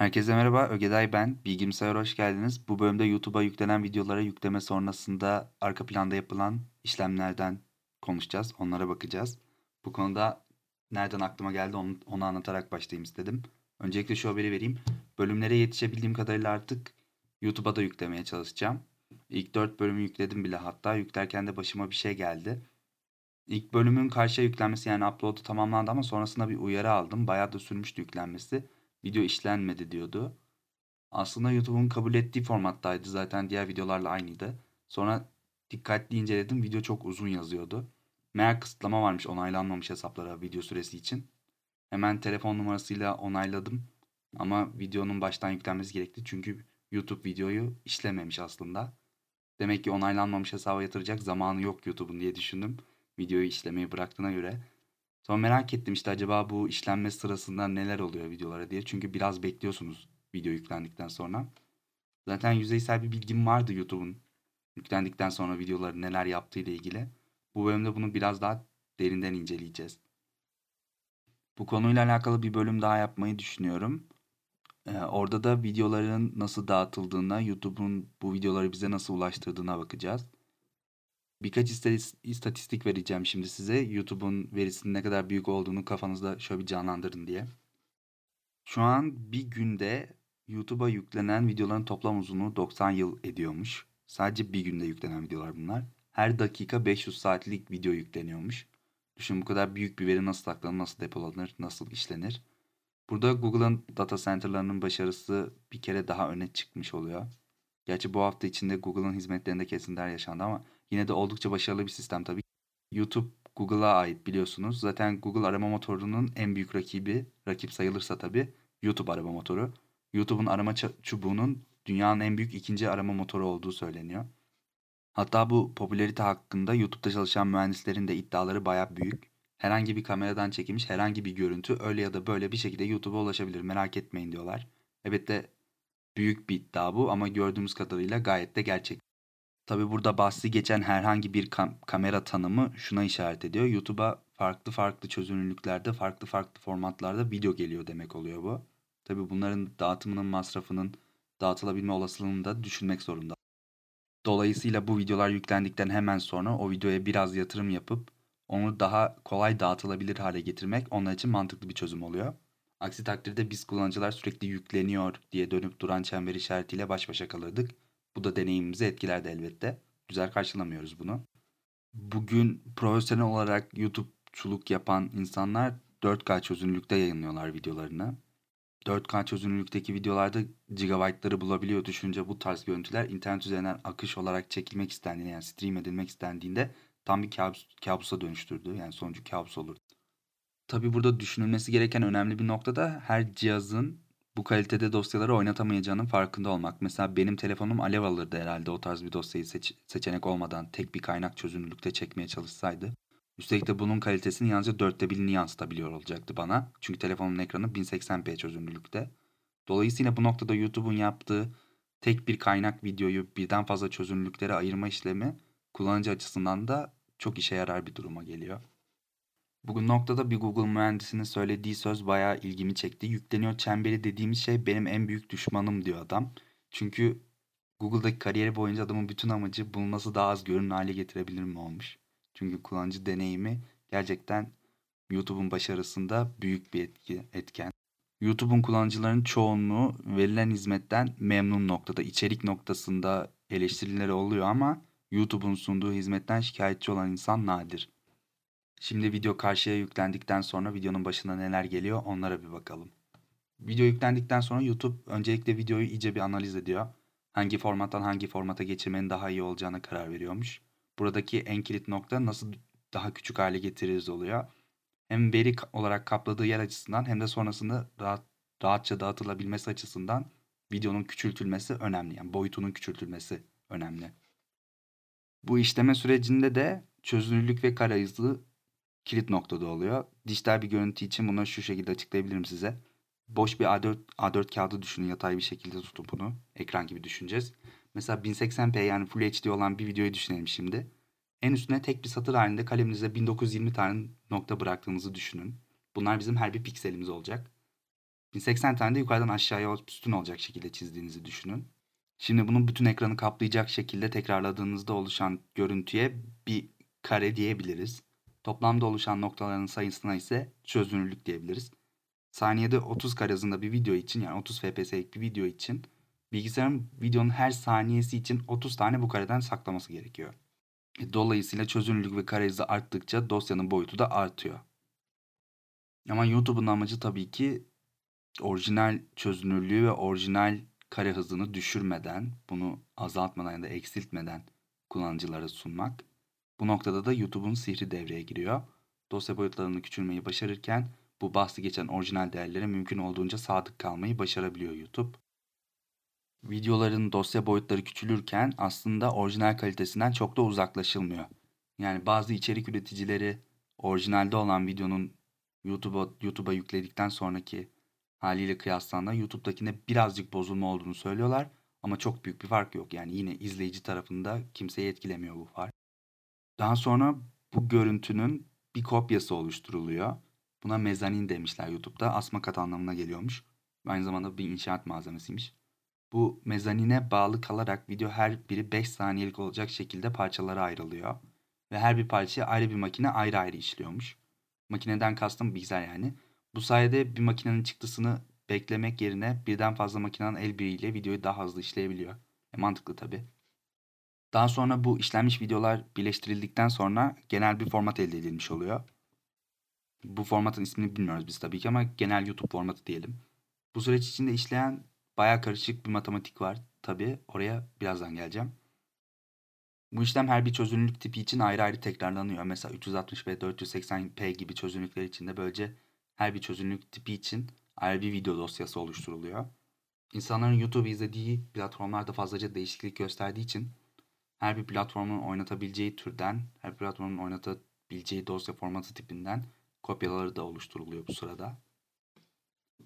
Herkese merhaba, Ögeday ben. Bilgimsayar'a hoş geldiniz. Bu bölümde YouTube'a yüklenen videolara yükleme sonrasında arka planda yapılan işlemlerden konuşacağız. Onlara bakacağız. Bu konuda nereden aklıma geldi onu, onu anlatarak başlayayım istedim. Öncelikle şu haberi vereyim. Bölümlere yetişebildiğim kadarıyla artık YouTube'a da yüklemeye çalışacağım. İlk 4 bölümü yükledim bile hatta yüklerken de başıma bir şey geldi. İlk bölümün karşıya yüklenmesi yani upload'u tamamlandı ama sonrasında bir uyarı aldım. Bayağı da sürmüştü yüklenmesi video işlenmedi diyordu. Aslında YouTube'un kabul ettiği formattaydı zaten diğer videolarla aynıydı. Sonra dikkatli inceledim video çok uzun yazıyordu. Meğer kısıtlama varmış onaylanmamış hesaplara video süresi için. Hemen telefon numarasıyla onayladım. Ama videonun baştan yüklenmesi gerekti çünkü YouTube videoyu işlememiş aslında. Demek ki onaylanmamış hesaba yatıracak zamanı yok YouTube'un diye düşündüm. Videoyu işlemeyi bıraktığına göre. Sonra merak ettim işte acaba bu işlenme sırasında neler oluyor videolara diye. Çünkü biraz bekliyorsunuz video yüklendikten sonra. Zaten yüzeysel bir bilgim vardı YouTube'un yüklendikten sonra videoları neler yaptığı ile ilgili. Bu bölümde bunu biraz daha derinden inceleyeceğiz. Bu konuyla alakalı bir bölüm daha yapmayı düşünüyorum. Ee, orada da videoların nasıl dağıtıldığına, YouTube'un bu videoları bize nasıl ulaştırdığına bakacağız. Birkaç istatistik vereceğim şimdi size. YouTube'un verisinin ne kadar büyük olduğunu kafanızda şöyle bir canlandırın diye. Şu an bir günde YouTube'a yüklenen videoların toplam uzunluğu 90 yıl ediyormuş. Sadece bir günde yüklenen videolar bunlar. Her dakika 500 saatlik video yükleniyormuş. Düşün bu kadar büyük bir veri nasıl saklanır, nasıl depolanır, nasıl işlenir. Burada Google'ın data center'larının başarısı bir kere daha öne çıkmış oluyor. Gerçi bu hafta içinde Google'ın hizmetlerinde kesintiler yaşandı ama Yine de oldukça başarılı bir sistem tabii. YouTube Google'a ait biliyorsunuz. Zaten Google arama motorunun en büyük rakibi, rakip sayılırsa tabii YouTube arama motoru. YouTube'un arama çubuğunun dünyanın en büyük ikinci arama motoru olduğu söyleniyor. Hatta bu popülerite hakkında YouTube'da çalışan mühendislerin de iddiaları baya büyük. Herhangi bir kameradan çekilmiş herhangi bir görüntü öyle ya da böyle bir şekilde YouTube'a ulaşabilir merak etmeyin diyorlar. Evet de büyük bir iddia bu ama gördüğümüz kadarıyla gayet de gerçek. Tabi burada bahsi geçen herhangi bir kam- kamera tanımı şuna işaret ediyor. YouTube'a farklı farklı çözünürlüklerde, farklı farklı formatlarda video geliyor demek oluyor bu. Tabi bunların dağıtımının masrafının dağıtılabilme olasılığını da düşünmek zorunda. Dolayısıyla bu videolar yüklendikten hemen sonra o videoya biraz yatırım yapıp onu daha kolay dağıtılabilir hale getirmek onlar için mantıklı bir çözüm oluyor. Aksi takdirde biz kullanıcılar sürekli yükleniyor diye dönüp duran çember işaretiyle baş başa kalırdık. Bu da deneyimimizi etkilerdi elbette. Güzel karşılamıyoruz bunu. Bugün profesyonel olarak YouTube'çuluk yapan insanlar 4K çözünürlükte yayınlıyorlar videolarını. 4K çözünürlükteki videolarda gigabaytları bulabiliyor düşünce bu tarz görüntüler internet üzerinden akış olarak çekilmek istendiğinde yani stream edilmek istendiğinde tam bir kabus, kabusa dönüştürdü. Yani sonucu kabus olur. Tabi burada düşünülmesi gereken önemli bir nokta da her cihazın bu kalitede dosyaları oynatamayacağının farkında olmak. Mesela benim telefonum alev alırdı herhalde o tarz bir dosyayı seç seçenek olmadan tek bir kaynak çözünürlükte çekmeye çalışsaydı. Üstelik de bunun kalitesini yalnızca dörtte birini yansıtabiliyor olacaktı bana. Çünkü telefonumun ekranı 1080p çözünürlükte. Dolayısıyla bu noktada YouTube'un yaptığı tek bir kaynak videoyu birden fazla çözünürlüklere ayırma işlemi kullanıcı açısından da çok işe yarar bir duruma geliyor. Bugün noktada bir Google mühendisinin söylediği söz bayağı ilgimi çekti. Yükleniyor çemberi dediğimiz şey benim en büyük düşmanım diyor adam. Çünkü Google'daki kariyeri boyunca adamın bütün amacı bunu nasıl daha az görünür hale getirebilir mi olmuş. Çünkü kullanıcı deneyimi gerçekten YouTube'un başarısında büyük bir etki, etken. YouTube'un kullanıcıların çoğunluğu verilen hizmetten memnun noktada. içerik noktasında eleştirileri oluyor ama YouTube'un sunduğu hizmetten şikayetçi olan insan nadir. Şimdi video karşıya yüklendikten sonra videonun başına neler geliyor onlara bir bakalım. Video yüklendikten sonra YouTube öncelikle videoyu iyice bir analiz ediyor. Hangi formattan hangi formata geçirmenin daha iyi olacağına karar veriyormuş. Buradaki en kilit nokta nasıl daha küçük hale getiririz oluyor. Hem veri olarak kapladığı yer açısından hem de sonrasında rahat, rahatça dağıtılabilmesi açısından videonun küçültülmesi önemli. Yani boyutunun küçültülmesi önemli. Bu işleme sürecinde de çözünürlük ve kara hızı kilit noktada oluyor. Dijital bir görüntü için bunu şu şekilde açıklayabilirim size. Boş bir A4, A4 kağıdı düşünün yatay bir şekilde tutun bunu. Ekran gibi düşüneceğiz. Mesela 1080p yani Full HD olan bir videoyu düşünelim şimdi. En üstüne tek bir satır halinde kaleminizde 1920 tane nokta bıraktığınızı düşünün. Bunlar bizim her bir pikselimiz olacak. 1080 tane de yukarıdan aşağıya sütun olacak şekilde çizdiğinizi düşünün. Şimdi bunu bütün ekranı kaplayacak şekilde tekrarladığınızda oluşan görüntüye bir kare diyebiliriz. Toplamda oluşan noktaların sayısına ise çözünürlük diyebiliriz. Saniyede 30 kare hızında bir video için yani 30 fps'lik bir video için bilgisayarın videonun her saniyesi için 30 tane bu kareden saklaması gerekiyor. E, dolayısıyla çözünürlük ve kare hızı arttıkça dosyanın boyutu da artıyor. Ama YouTube'un amacı tabii ki orijinal çözünürlüğü ve orijinal kare hızını düşürmeden, bunu azaltmadan ya da eksiltmeden kullanıcılara sunmak. Bu noktada da YouTube'un sihri devreye giriyor. Dosya boyutlarını küçülmeyi başarırken bu bahsi geçen orijinal değerlere mümkün olduğunca sadık kalmayı başarabiliyor YouTube. Videoların dosya boyutları küçülürken aslında orijinal kalitesinden çok da uzaklaşılmıyor. Yani bazı içerik üreticileri orijinalde olan videonun YouTube'a YouTube'a yükledikten sonraki haliyle kıyaslandığında YouTube'dakine birazcık bozulma olduğunu söylüyorlar ama çok büyük bir fark yok. Yani yine izleyici tarafında kimseyi etkilemiyor bu fark. Daha sonra bu görüntünün bir kopyası oluşturuluyor. Buna mezanin demişler YouTube'da. Asma kat anlamına geliyormuş. Aynı zamanda bir inşaat malzemesiymiş. Bu mezanine bağlı kalarak video her biri 5 saniyelik olacak şekilde parçalara ayrılıyor. Ve her bir parçayı ayrı bir makine ayrı ayrı işliyormuş. Makineden kastım bilgisayar yani. Bu sayede bir makinenin çıktısını beklemek yerine birden fazla makinenin el birliğiyle videoyu daha hızlı işleyebiliyor. E, mantıklı tabi. Daha sonra bu işlenmiş videolar birleştirildikten sonra genel bir format elde edilmiş oluyor. Bu formatın ismini bilmiyoruz biz tabii ki ama genel YouTube formatı diyelim. Bu süreç içinde işleyen baya karışık bir matematik var. Tabii oraya birazdan geleceğim. Bu işlem her bir çözünürlük tipi için ayrı ayrı tekrarlanıyor. Mesela 360p, 480p gibi çözünürlükler için de böylece her bir çözünürlük tipi için ayrı bir video dosyası oluşturuluyor. İnsanların YouTube izlediği platformlarda fazlaca değişiklik gösterdiği için her bir platformun oynatabileceği türden, her bir platformun oynatabileceği dosya formatı tipinden kopyaları da oluşturuluyor bu sırada.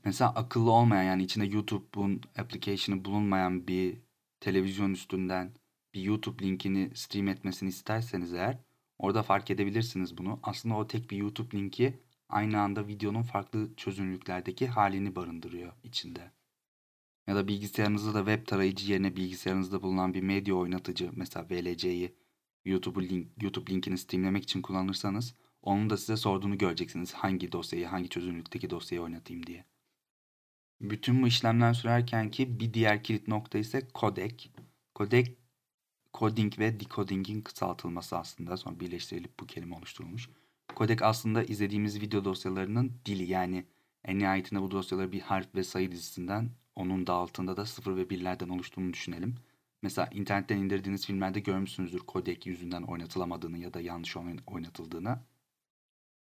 Mesela akıllı olmayan yani içinde YouTube'un application'ı bulunmayan bir televizyon üstünden bir YouTube linkini stream etmesini isterseniz eğer orada fark edebilirsiniz bunu. Aslında o tek bir YouTube linki aynı anda videonun farklı çözünürlüklerdeki halini barındırıyor içinde. Ya da bilgisayarınızda da web tarayıcı yerine bilgisayarınızda bulunan bir medya oynatıcı mesela VLC'yi YouTube, link, YouTube linkini streamlemek için kullanırsanız onun da size sorduğunu göreceksiniz hangi dosyayı, hangi çözünürlükteki dosyayı oynatayım diye. Bütün bu işlemler sürerken ki bir diğer kilit nokta ise codec. Codec coding ve decoding'in kısaltılması aslında sonra birleştirilip bu kelime oluşturulmuş. Codec aslında izlediğimiz video dosyalarının dili yani en nihayetinde bu dosyaları bir harf ve sayı dizisinden onun da altında da sıfır ve birlerden oluştuğunu düşünelim. Mesela internetten indirdiğiniz filmlerde görmüşsünüzdür kodek yüzünden oynatılamadığını ya da yanlış oynatıldığını.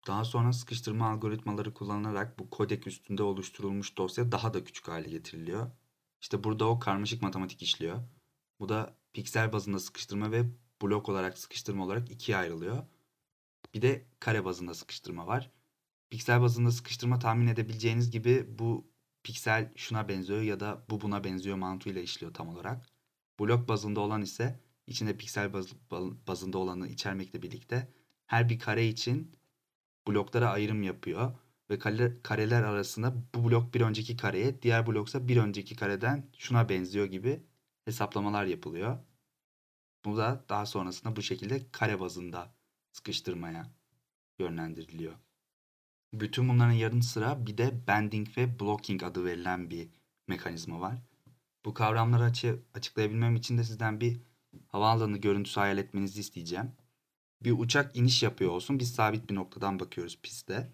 Daha sonra sıkıştırma algoritmaları kullanılarak bu kodek üstünde oluşturulmuş dosya daha da küçük hale getiriliyor. İşte burada o karmaşık matematik işliyor. Bu da piksel bazında sıkıştırma ve blok olarak sıkıştırma olarak ikiye ayrılıyor. Bir de kare bazında sıkıştırma var. Piksel bazında sıkıştırma tahmin edebileceğiniz gibi bu piksel şuna benziyor ya da bu buna benziyor mantığıyla işliyor tam olarak. Blok bazında olan ise içinde piksel baz, bazında olanı içermekle birlikte her bir kare için bloklara ayrım yapıyor ve kare, kareler arasında bu blok bir önceki kareye, diğer bloksa bir önceki kareden şuna benziyor gibi hesaplamalar yapılıyor. Bu da daha sonrasında bu şekilde kare bazında sıkıştırmaya yönlendiriliyor. Bütün bunların yanı sıra bir de bending ve blocking adı verilen bir mekanizma var. Bu kavramları açı, açıklayabilmem için de sizden bir havaalanı görüntüsü hayal etmenizi isteyeceğim. Bir uçak iniş yapıyor olsun. Biz sabit bir noktadan bakıyoruz pistte.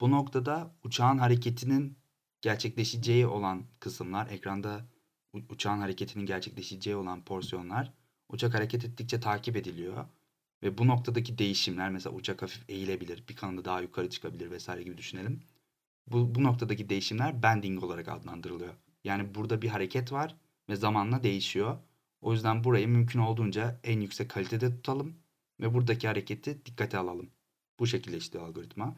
Bu noktada uçağın hareketinin gerçekleşeceği olan kısımlar, ekranda uçağın hareketinin gerçekleşeceği olan porsiyonlar uçak hareket ettikçe takip ediliyor. Ve bu noktadaki değişimler mesela uçak hafif eğilebilir, bir kanadı daha yukarı çıkabilir vesaire gibi düşünelim. Bu, bu noktadaki değişimler bending olarak adlandırılıyor. Yani burada bir hareket var ve zamanla değişiyor. O yüzden burayı mümkün olduğunca en yüksek kalitede tutalım ve buradaki hareketi dikkate alalım. Bu şekilde işliyor algoritma.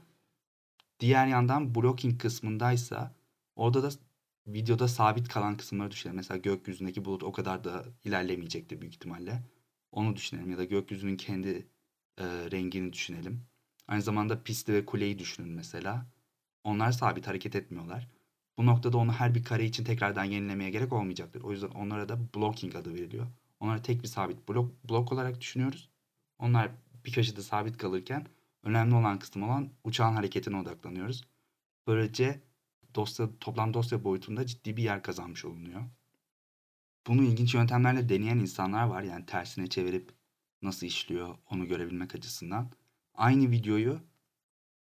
Diğer yandan blocking kısmındaysa orada da videoda sabit kalan kısımları düşünelim. Mesela gökyüzündeki bulut o kadar da ilerlemeyecektir büyük ihtimalle. Onu düşünelim ya da gökyüzünün kendi e, rengini düşünelim. Aynı zamanda pisti ve kuleyi düşünün mesela. Onlar sabit hareket etmiyorlar. Bu noktada onu her bir kare için tekrardan yenilemeye gerek olmayacaktır. O yüzden onlara da blocking adı veriliyor. Onlara tek bir sabit blok, blok olarak düşünüyoruz. Onlar bir köşede sabit kalırken önemli olan kısım olan uçağın hareketine odaklanıyoruz. Böylece dosya toplam dosya boyutunda ciddi bir yer kazanmış olunuyor. Bunu ilginç yöntemlerle deneyen insanlar var. Yani tersine çevirip nasıl işliyor onu görebilmek açısından. Aynı videoyu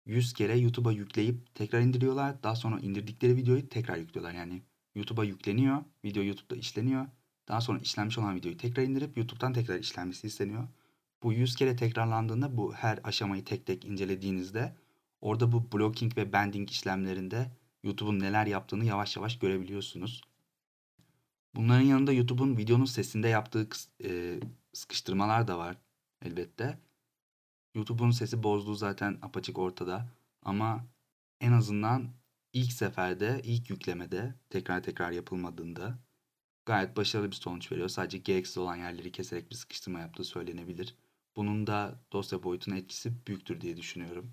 100 kere YouTube'a yükleyip tekrar indiriyorlar. Daha sonra indirdikleri videoyu tekrar yüklüyorlar. Yani YouTube'a yükleniyor, video YouTube'da işleniyor. Daha sonra işlenmiş olan videoyu tekrar indirip YouTube'dan tekrar işlenmesi isteniyor. Bu 100 kere tekrarlandığında bu her aşamayı tek tek incelediğinizde orada bu blocking ve bending işlemlerinde YouTube'un neler yaptığını yavaş yavaş görebiliyorsunuz. Bunların yanında YouTube'un videonun sesinde yaptığı e, sıkıştırmalar da var elbette. YouTube'un sesi bozduğu zaten apaçık ortada ama en azından ilk seferde, ilk yüklemede tekrar tekrar yapılmadığında gayet başarılı bir sonuç veriyor. Sadece gereksiz olan yerleri keserek bir sıkıştırma yaptığı söylenebilir. Bunun da dosya boyutuna etkisi büyüktür diye düşünüyorum.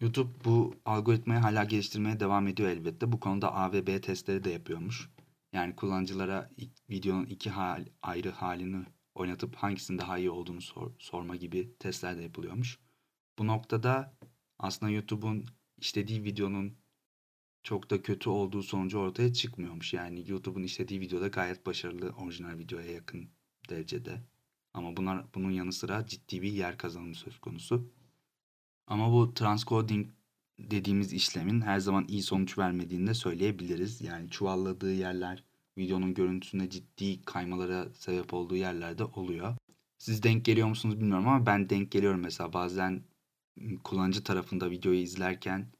YouTube bu algoritmayı hala geliştirmeye devam ediyor elbette. Bu konuda A ve B testleri de yapıyormuş. Yani kullanıcılara videonun iki hal, ayrı halini oynatıp hangisinin daha iyi olduğunu sor, sorma gibi testler de yapılıyormuş. Bu noktada aslında YouTube'un işlediği videonun çok da kötü olduğu sonucu ortaya çıkmıyormuş. Yani YouTube'un işlediği videoda gayet başarılı orijinal videoya yakın derecede. Ama bunlar bunun yanı sıra ciddi bir yer kazanımı söz konusu. Ama bu transcoding dediğimiz işlemin her zaman iyi sonuç vermediğini de söyleyebiliriz. Yani çuvalladığı yerler videonun görüntüsünde ciddi kaymalara sebep olduğu yerlerde oluyor. Siz denk geliyor musunuz bilmiyorum ama ben denk geliyorum mesela bazen kullanıcı tarafında videoyu izlerken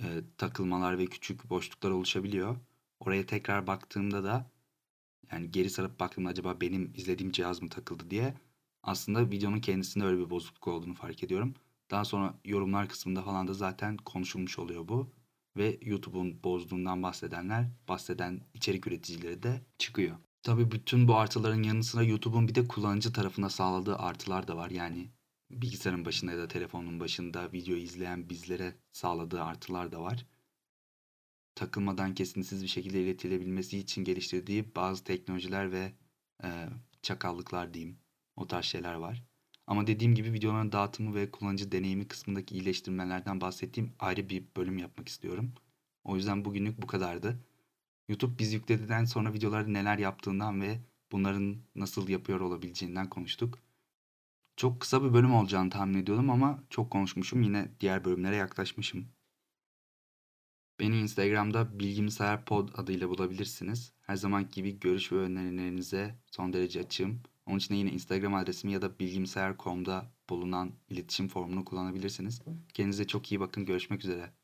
e, takılmalar ve küçük boşluklar oluşabiliyor. Oraya tekrar baktığımda da yani geri sarıp baktığımda acaba benim izlediğim cihaz mı takıldı diye aslında videonun kendisinde öyle bir bozukluk olduğunu fark ediyorum. Daha sonra yorumlar kısmında falan da zaten konuşulmuş oluyor bu. Ve YouTube'un bozduğundan bahsedenler, bahseden içerik üreticileri de çıkıyor. Tabii bütün bu artıların yanı sıra YouTube'un bir de kullanıcı tarafına sağladığı artılar da var. Yani bilgisayarın başında ya da telefonun başında video izleyen bizlere sağladığı artılar da var. Takılmadan kesintisiz bir şekilde iletilebilmesi için geliştirdiği bazı teknolojiler ve e, çakallıklar diyeyim. O tarz şeyler var. Ama dediğim gibi videoların dağıtımı ve kullanıcı deneyimi kısmındaki iyileştirmelerden bahsettiğim ayrı bir bölüm yapmak istiyorum. O yüzden bugünlük bu kadardı. YouTube biz yükledikten sonra videolarda neler yaptığından ve bunların nasıl yapıyor olabileceğinden konuştuk. Çok kısa bir bölüm olacağını tahmin ediyordum ama çok konuşmuşum. Yine diğer bölümlere yaklaşmışım. Beni Instagram'da Bilgimsayar Pod adıyla bulabilirsiniz. Her zaman gibi görüş ve önerilerinize son derece açığım. Onun için de yine Instagram adresimi ya da bilgimsayar.com'da bulunan iletişim formunu kullanabilirsiniz. Kendinize çok iyi bakın. Görüşmek üzere.